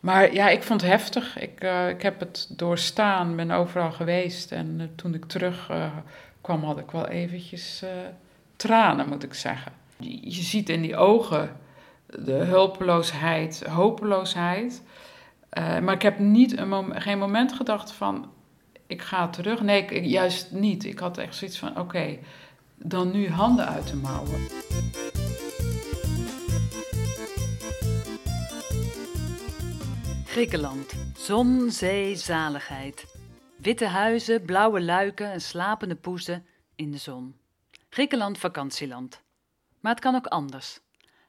Maar ja, ik vond het heftig. Ik, uh, ik heb het doorstaan, ben overal geweest. En uh, toen ik terug uh, kwam, had ik wel eventjes tranen, moet ik zeggen. Je, ziet in die ogen de hulpeloosheid, hopeloosheid. maar ik heb niet een mom geen moment gedacht van, ik ga terug. Nee, juist niet. Ik had echt zoiets van, oké, dan nu handen uit de mouwen. Griekenland. Zon, zee, zaligheid. Witte huizen, blauwe luiken en slapende poezen in de zon. Griekenland vakantieland. Maar het kan ook anders.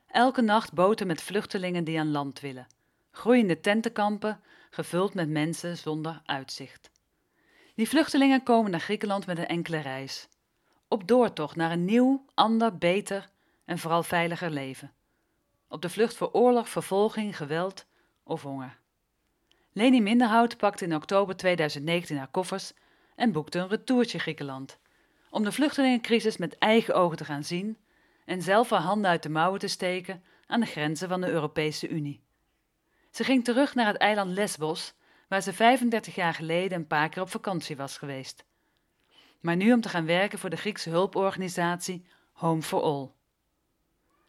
Elke nacht boten met vluchtelingen die aan land willen. Groeiende tentenkampen, gevuld met mensen zonder uitzicht. Die vluchtelingen komen naar Griekenland met een enkele reis. Op doortocht naar een nieuw, ander, beter en vooral veiliger leven. Op de vlucht voor oorlog, vervolging, geweld of honger. Leni Minderhout pakte in oktober 2019 haar koffers en boekte een retourtje Griekenland. Om de vluchtelingencrisis met eigen ogen te gaan zien en zelf haar handen uit de mouwen te steken aan de grenzen van de Europese Unie. Ze ging terug naar het eiland Lesbos, waar ze 35 jaar geleden een paar keer op vakantie was geweest. Maar nu om te gaan werken voor de Griekse hulporganisatie Home for All.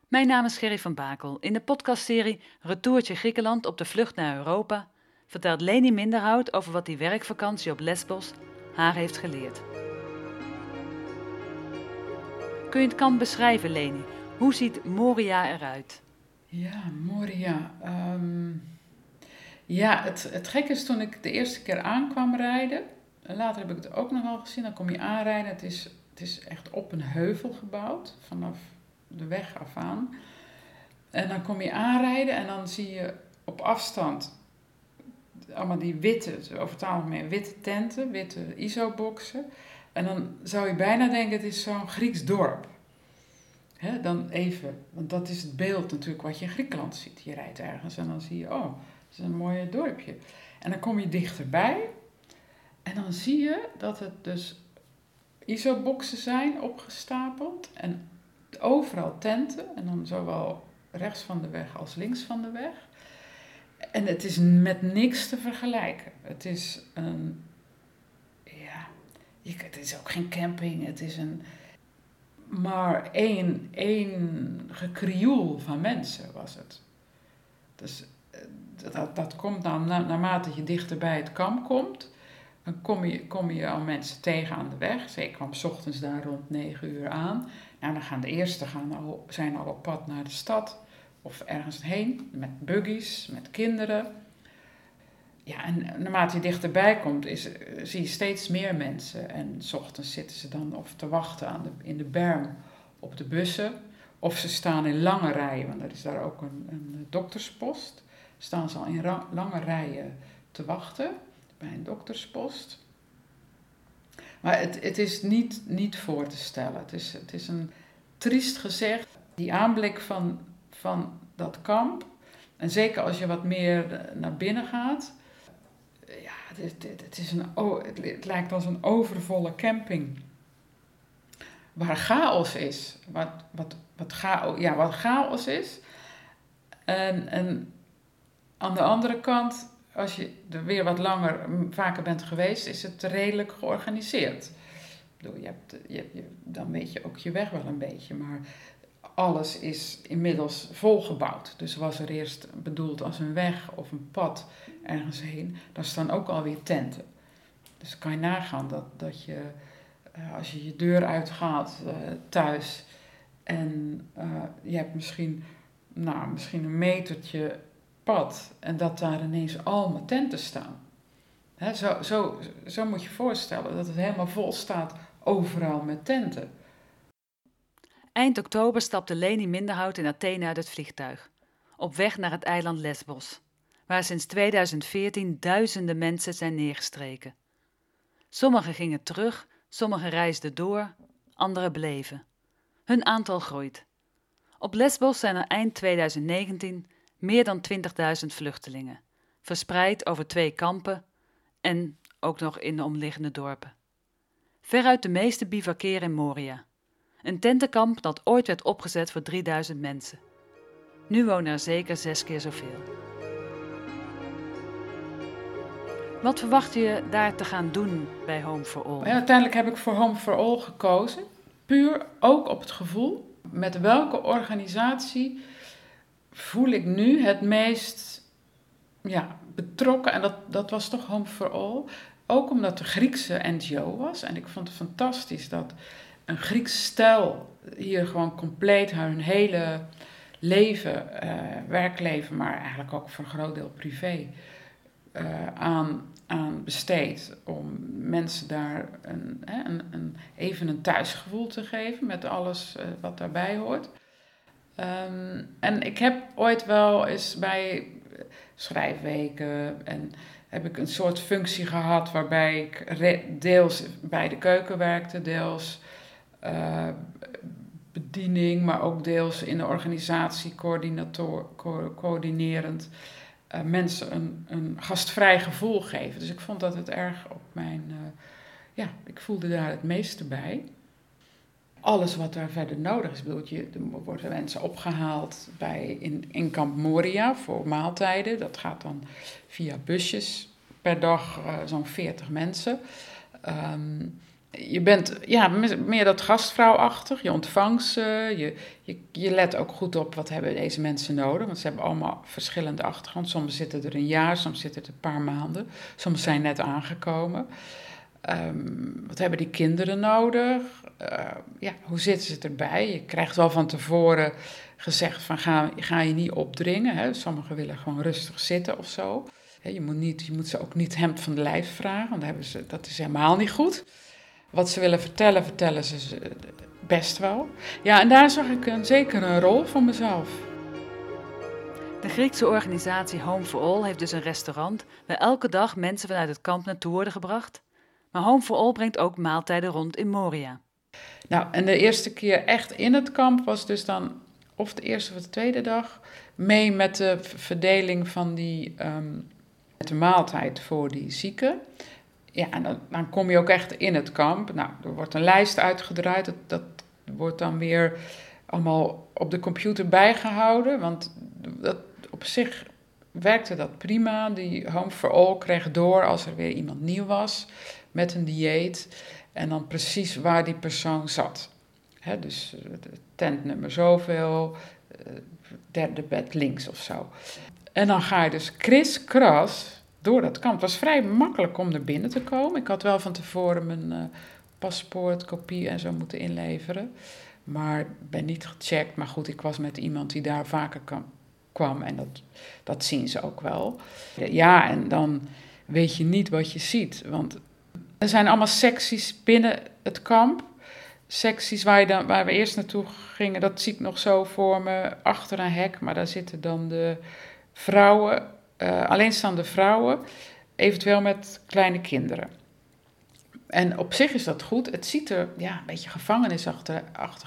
Mijn naam is Gerry van Bakel. In de podcastserie Retourtje Griekenland op de vlucht naar Europa vertelt Leni Minderhout over wat die werkvakantie op Lesbos haar heeft geleerd. Kun je het kamp beschrijven, Leni? Hoe ziet Moria eruit? Ja, Moria. Um, ja, het, het gekke is toen ik de eerste keer aankwam rijden. Later heb ik het ook nog wel gezien. Dan kom je aanrijden. Het is, het is echt op een heuvel gebouwd. Vanaf de weg af aan. En dan kom je aanrijden en dan zie je op afstand allemaal die witte, over het algemeen witte tenten, witte ISO-boxen. En dan zou je bijna denken, het is zo'n Grieks dorp. Hè, dan even, want dat is het beeld natuurlijk wat je in Griekenland ziet. Je rijdt ergens en dan zie je, oh, het is een mooi dorpje. En dan kom je dichterbij en dan zie je dat het dus ISO-boxen zijn opgestapeld en overal tenten. En dan zowel rechts van de weg als links van de weg. En het is met niks te vergelijken. Het is een. Ja, het is ook geen camping. Het is een. Maar één, één gekrioel van mensen was het. Dus eh, dat, dat komt dan naarmate je dichter bij het kamp komt. Dan kom je, kom je al mensen tegen aan de weg. Zeker kwam s ochtends daar rond 9 uur aan. Nou, dan gaan de eerste gaan al, zijn al op pad naar de stad of ergens heen met buggies, met kinderen. Ja, en naarmate je dichterbij komt, is, zie je steeds meer mensen. En s ochtends zitten ze dan of te wachten aan de, in de berm op de bussen. Of ze staan in lange rijen, want er is daar ook een, een dokterspost. Staan ze al in lange rijen te wachten bij een dokterspost. Maar het, het is niet, niet voor te stellen. Het is, het is een triest gezegd. Die aanblik van van dat kamp. En zeker als je wat meer eh, naar binnen gaat. Ja, het, het, is een, het lijkt als een overvolle camping. Waar chaos is. Wat, wat, wat, chaos, ja, wat chaos is. En, en aan de andere kant, als je er weer wat langer, vaker bent geweest, is het redelijk georganiseerd. Je hebt, je, je, dan weet je ook je weg wel een beetje. Maar alles is inmiddels volgebouwd. Dus was er eerst bedoeld als een weg of een pad ergens heen, dan staan ook alweer tenten. Dus kan je nagaan dat, dat je, uh, als je je deur uitgaat uh, thuis en uh, je hebt misschien, nou, misschien een metertje pad en dat daar ineens allemaal tenten staan. Zo, zo, zo moet je voorstellen dat het helemaal vol staat overal met tenten. Eind oktober stapte Leni Minderhout in Athene uit het vliegtuig, op weg naar het eiland Lesbos, waar sinds 2014 duizenden mensen zijn neergestreken. Sommigen gingen terug, sommigen reisden door, anderen bleven. Hun aantal groeit. Op Lesbos zijn er eind 2019 meer dan 20.000 vluchtelingen, verspreid over twee kampen en ook nog in de omliggende dorpen. Veruit de meeste bivakeren in Moria een tentenkamp dat ooit werd opgezet voor 3000 mensen. Nu wonen er zeker zes keer zoveel. Wat verwacht je daar te gaan doen bij Home for All? Ja, uiteindelijk heb ik voor Home for All gekozen. Puur ook op het gevoel. Met welke organisatie voel ik nu het meest ja, betrokken? En dat, dat was toch Home for All. Ook omdat de Griekse NGO was. En ik vond het fantastisch dat een Grieks stel hier gewoon compleet hun hele leven, uh, werkleven, maar eigenlijk ook voor een groot deel privé, uh, aan, aan besteed. Om mensen daar een, een, een, even een thuisgevoel te geven met alles uh, wat daarbij hoort. Um, en ik heb ooit wel eens bij schrijfweken en heb ik een soort functie gehad waarbij ik deels bij de keuken werkte, deels uh, bediening, maar ook deels in de organisatie coördinerend uh, mensen een, een gastvrij gevoel geven. Dus ik vond dat het erg op mijn, uh, ja, ik voelde daar het meeste bij. Alles wat daar verder nodig is, bedoel je, er worden mensen opgehaald bij, in, in Kamp Moria voor maaltijden. Dat gaat dan via busjes per dag zo'n 40 mensen. Um, je bent ja, meer dat gastvrouwachtig. Je ontvangt ze. Je, je, je let ook goed op wat hebben deze mensen nodig. Want ze hebben allemaal verschillende achtergronden. Soms zitten er een jaar, soms zitten er een paar maanden. Soms zijn net aangekomen. Um, wat hebben die kinderen nodig? Uh, ja, hoe zitten ze erbij? Je krijgt wel van tevoren gezegd van ga, ga je niet opdringen. Hè? Sommigen willen gewoon rustig zitten of zo. Je moet, niet, je moet ze ook niet hemd van de lijf vragen, want dat is helemaal niet goed. Wat ze willen vertellen, vertellen ze best wel. Ja, en daar zag ik een, zeker een rol voor mezelf. De Griekse organisatie Home for All heeft dus een restaurant waar elke dag mensen vanuit het kamp naartoe worden gebracht. Maar Home for All brengt ook maaltijden rond in Moria. Nou, en de eerste keer echt in het kamp was dus dan, of de eerste of de tweede dag, mee met de verdeling van die um, de maaltijd voor die zieken. Ja, en dan, dan, kom je ook echt in het kamp. Nou, er wordt een lijst uitgedraaid. Dat, dat wordt dan weer allemaal op de computer bijgehouden. Want dat, op zich werkte dat prima. Die Home for All kreeg door als er weer iemand nieuw was met een dieet. En dan precies waar die persoon zat. Dus tentnummer zoveel, derde bed links of zo. En dan ga je dus kriskras door dat kamp. Het was vrij makkelijk om er binnen te komen. Ik had wel van tevoren mijn uh, paspoort, kopie en zo moeten inleveren. Maar ben niet gecheckt. Maar goed, ik was met iemand die daar vaker kwam. En dat, dat zien ze ook wel. Ja, en dan weet je niet wat je ziet. Want er zijn allemaal secties binnen het kamp. Secties waar, dan, waar we eerst naartoe gingen, dat zie ik nog zo voor me, achter een hek. Maar daar zitten dan de vrouwen uh, alleenstaande vrouwen, eventueel met kleine kinderen. En op zich is dat goed. Het ziet er ja, een beetje gevangenisachtig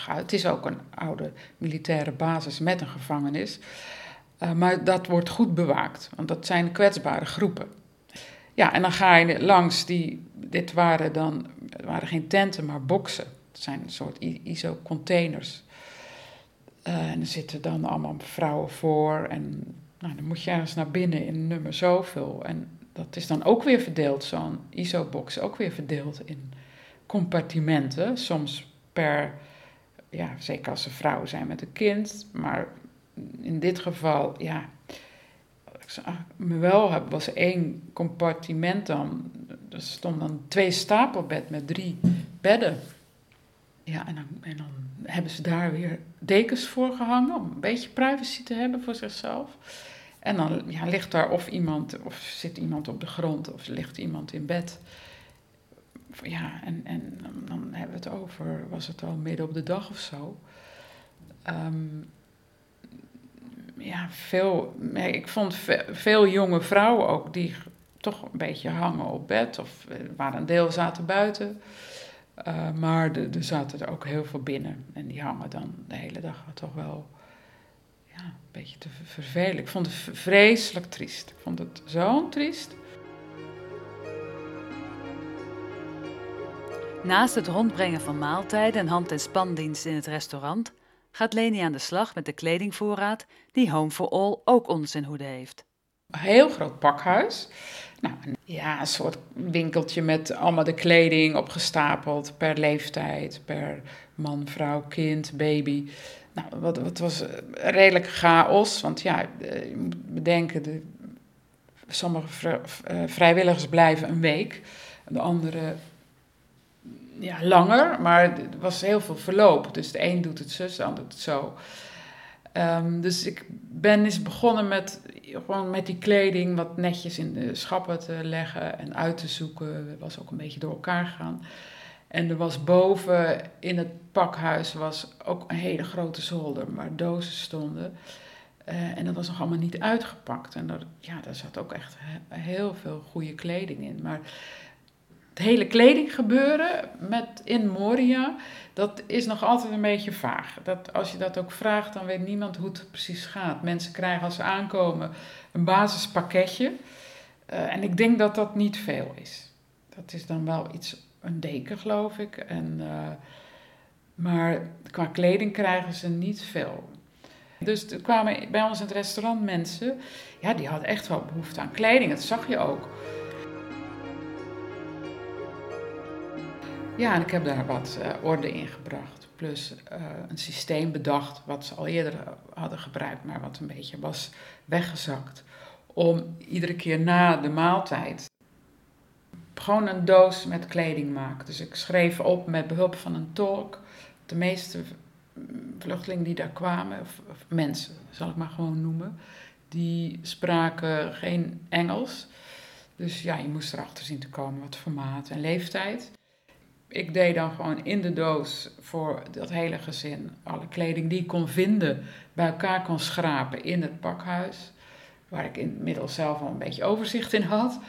uit. Het is ook een oude militaire basis met een gevangenis. Uh, maar dat wordt goed bewaakt, want dat zijn kwetsbare groepen. Ja, en dan ga je langs die. Dit waren dan. Waren geen tenten, maar boksen. Het zijn een soort ISO-containers. Uh, en er zitten dan allemaal vrouwen voor en nou, dan moet je ergens naar binnen in nummer zoveel. En dat is dan ook weer verdeeld, zo'n ISO-box, ook weer verdeeld in compartimenten. Soms per, ja, zeker als ze vrouwen zijn met een kind. Maar in dit geval, ja, ik me wel heb, was één compartiment dan. Er stonden dan twee stapelbed met drie bedden. Ja, en dan hebben ze daar weer dekens voor gehangen om een beetje privacy te hebben voor zichzelf. En dan ligt daar of iemand, of zit iemand op de grond, of ligt iemand in bed. Ja, en, en dan hebben we het over, was het al midden op de dag of zo. Um, ja, veel, ik vond veel jonge vrouwen ook die toch een beetje hangen op bed, of eh, waar een deel zaten buiten. Uh, maar er zaten er ook heel veel binnen. En die hangen dan de hele dag toch wel ja, een beetje te vervelen. Ik vond het vreselijk triest. Ik vond het zo triest. Naast het rondbrengen van maaltijden en hand- en spandienst in het restaurant gaat Leni aan de slag met de kledingvoorraad die Home for All ook onder zijn hoede heeft. Een heel groot pakhuis. Nou, ja, een soort winkeltje met allemaal de kleding opgestapeld per leeftijd, per man, vrouw, kind, baby. Nou, wat, wat was redelijk chaos, want ja, eh, je moet bedenken, de, sommige eh, vrijwilligers blijven een week, de andere ja, langer, maar er was heel veel verloop. Dus de een doet het zus, de ander doet het zo. Um, dus ik ben eens begonnen met gewoon met die kleding wat netjes in de schappen te leggen en uit te zoeken. Het was ook een beetje door elkaar gegaan. En er was boven in het pakhuis was ook een hele grote zolder waar dozen stonden. Uh, en dat was nog allemaal niet uitgepakt. En daar, ja, daar zat ook echt heel veel goede kleding in. Maar het hele kledinggebeuren met in Moria, dat is nog altijd een beetje vaag. Dat, als je dat ook vraagt, dan weet niemand hoe het precies gaat. Mensen krijgen als ze aankomen een basispakketje. Uh, en ik denk dat dat niet veel is. Dat is dan wel iets, een deken geloof ik. En, uh, maar qua kleding krijgen ze niet veel. Dus er kwamen bij ons in het restaurant mensen, ja, die hadden echt wel behoefte aan kleding. Dat zag je ook. Ja, en ik heb daar wat uh, orde in gebracht. Plus uh, een systeem bedacht wat ze al eerder hadden gebruikt, maar wat een beetje was weggezakt. Om iedere keer na de maaltijd gewoon een doos met kleding maken. Dus ik schreef op met behulp van een tolk. De meeste vluchtelingen die daar kwamen, of, of mensen zal ik maar gewoon noemen, die spraken geen Engels. Dus ja, je moest erachter zien te komen wat formaat en leeftijd ik deed dan gewoon in de doos voor dat hele gezin alle kleding die ik kon vinden, bij elkaar kon schrapen in het pakhuis. Waar ik inmiddels zelf al een beetje overzicht in had.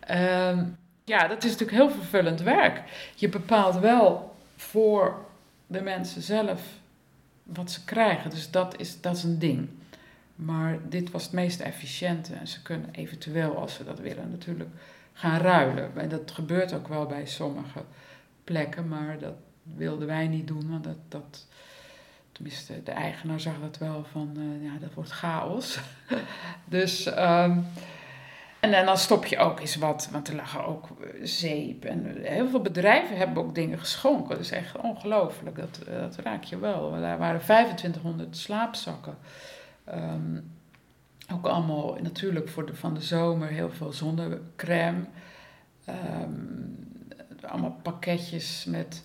Ehm, ja, dat is natuurlijk heel vervullend werk. Je bepaalt wel voor de mensen zelf wat ze krijgen. Dus dat is, dat is een ding. Maar dit was het meest efficiënte. En ze kunnen eventueel, als ze dat willen, natuurlijk gaan ruilen. En dat gebeurt ook wel bij sommigen plekken, maar dat wilden wij niet doen, want dat, dat tenminste de eigenaar zag dat wel van, uh, ja, dat wordt chaos. dus, um, en, en dan stop je ook eens wat, want er lagen ook eh, zeep en heel veel bedrijven hebben ook dingen geschonken. Dat is echt ongelooflijk, dat, dat raak je wel. Daar waren 2500 slaapzakken. Um, ook allemaal natuurlijk voor de, van de zomer heel veel zonnecrème. Um, allemaal pakketjes met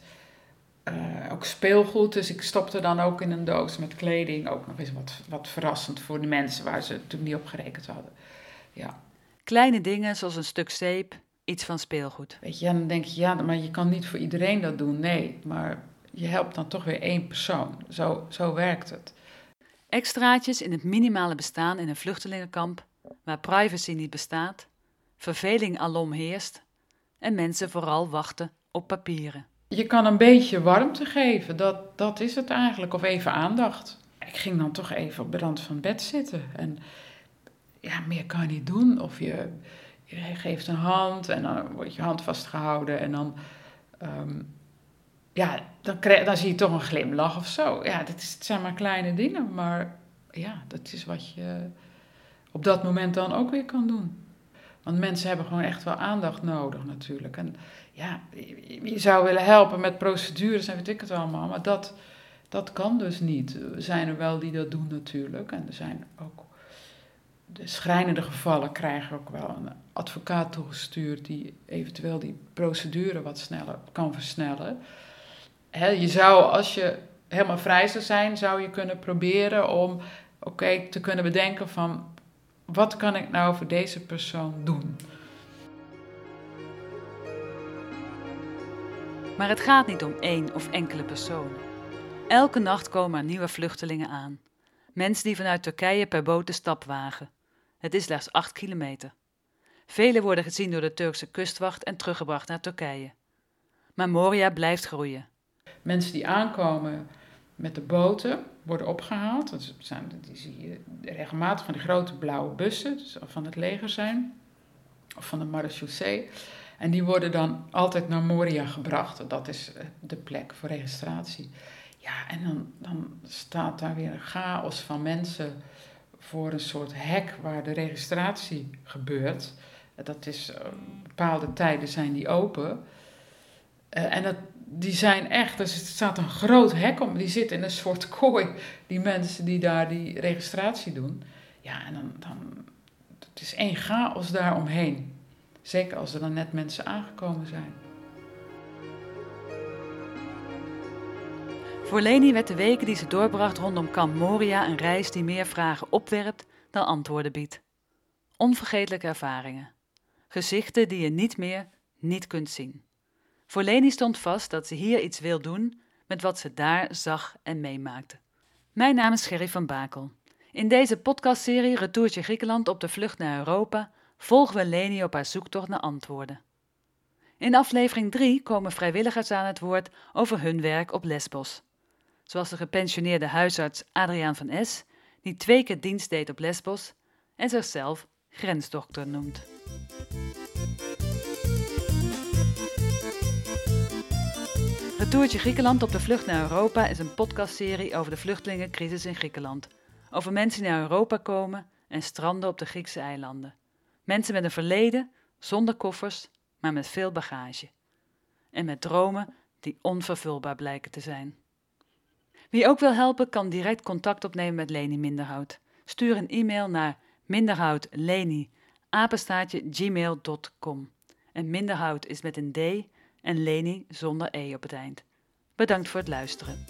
ook speelgoed. Dus ik stopte dan ook in een doos met kleding. Ook nog eens wat, wat verrassend voor de mensen waar ze toen niet op gerekend hadden. Ja. Kleine dingen zoals een stuk zeep, iets van speelgoed. Weet je, dan denk je, ja, maar je kan niet voor iedereen dat doen. Nee, maar je helpt dan toch weer één persoon. Zo, zo werkt het. Extraatjes in het minimale bestaan in een vluchtelingenkamp, waar privacy niet bestaat, verveling alom heerst en mensen vooral wachten op papieren. Je kan een beetje warmte geven, dat, dat is het eigenlijk, of even aandacht. Ik ging dan toch even op de rand van bed zitten en ja, meer kan je niet doen. Of je, je geeft een hand en dan wordt je hand vastgehouden en dan, um, ja, dan, krijg, dan zie je toch een glimlach of zo. Ja, dat is, het zijn maar kleine dingen, maar ja, dat is wat je op dat moment dan ook weer kan doen. Want mensen hebben gewoon echt wel aandacht nodig natuurlijk. En ja, je zou willen helpen met procedures en weet ik het allemaal, maar dat, dat kan dus niet. Er zijn er wel die dat doen natuurlijk. En er zijn ook de schrijnende gevallen krijgen ook wel een advocaat toegestuurd die eventueel die procedure wat sneller kan versnellen. je zou, als je helemaal vrij zou zijn, zou je kunnen proberen om oké te kunnen bedenken van wat kan ik nou voor deze persoon doen? Maar het gaat niet om één of enkele personen. Elke nacht komen er nieuwe vluchtelingen aan. Mensen die vanuit Turkije per boot de stap wagen. Het is slechts 8 kilometer. Velen worden gezien door de Turkse kustwacht en teruggebracht naar Turkije. Maar Moria blijft groeien. Mensen die aankomen met de boten worden opgehaald. Dat zijn, die zie je regelmatig van die grote blauwe bussen, dus van het leger zijn, of van de marechaussee. En die worden dan altijd naar Moria gebracht. Dat is eh, de plek voor registratie. Ja, en dan, dan staat daar weer een chaos van mensen voor een soort hek waar de registratie gebeurt. Dat is, uh, bepaalde tijden zijn die open. Uh, en dat, die zijn echt, dus er staat een groot hek om, die zitten in een soort kooi, die mensen die daar die registratie doen. Ja, en dan, dan het is één chaos daaromheen. Zeker als er dan net mensen aangekomen zijn. Voor Leni werd de weken die ze doorbracht rondom Kamp Moria een reis die meer vragen opwerpt dan antwoorden biedt. Onvergetelijke ervaringen. Gezichten die je niet meer niet kunt zien. Voor Leni stond vast dat ze hier iets wil doen met wat ze daar zag en meemaakte. Mijn naam is Gerry van Bakel. In deze podcastserie Retourtje Griekenland op de vlucht naar Europa volgen we Leni op haar zoektocht naar antwoorden. In aflevering 3 komen vrijwilligers aan het woord over hun werk op Lesbos. Zoals de gepensioneerde huisarts Adriaan van S, die twee keer dienst deed op Lesbos en zichzelf grensdokter noemt. Retourtje Griekenland op de vlucht naar Europa is een podcastserie over de vluchtelingencrisis in Griekenland. Over mensen die naar Europa komen en stranden op de Griekse eilanden. Mensen met een verleden, zonder koffers, maar met veel bagage. En met dromen die onvervulbaar blijken te zijn. Wie ook wil helpen, kan direct contact opnemen met Leni Minderhout. Stuur een e-mail naar minderhoutleni@gmail.com. En Minderhout is met een D en Leni zonder E op het eind. Bedankt voor het luisteren.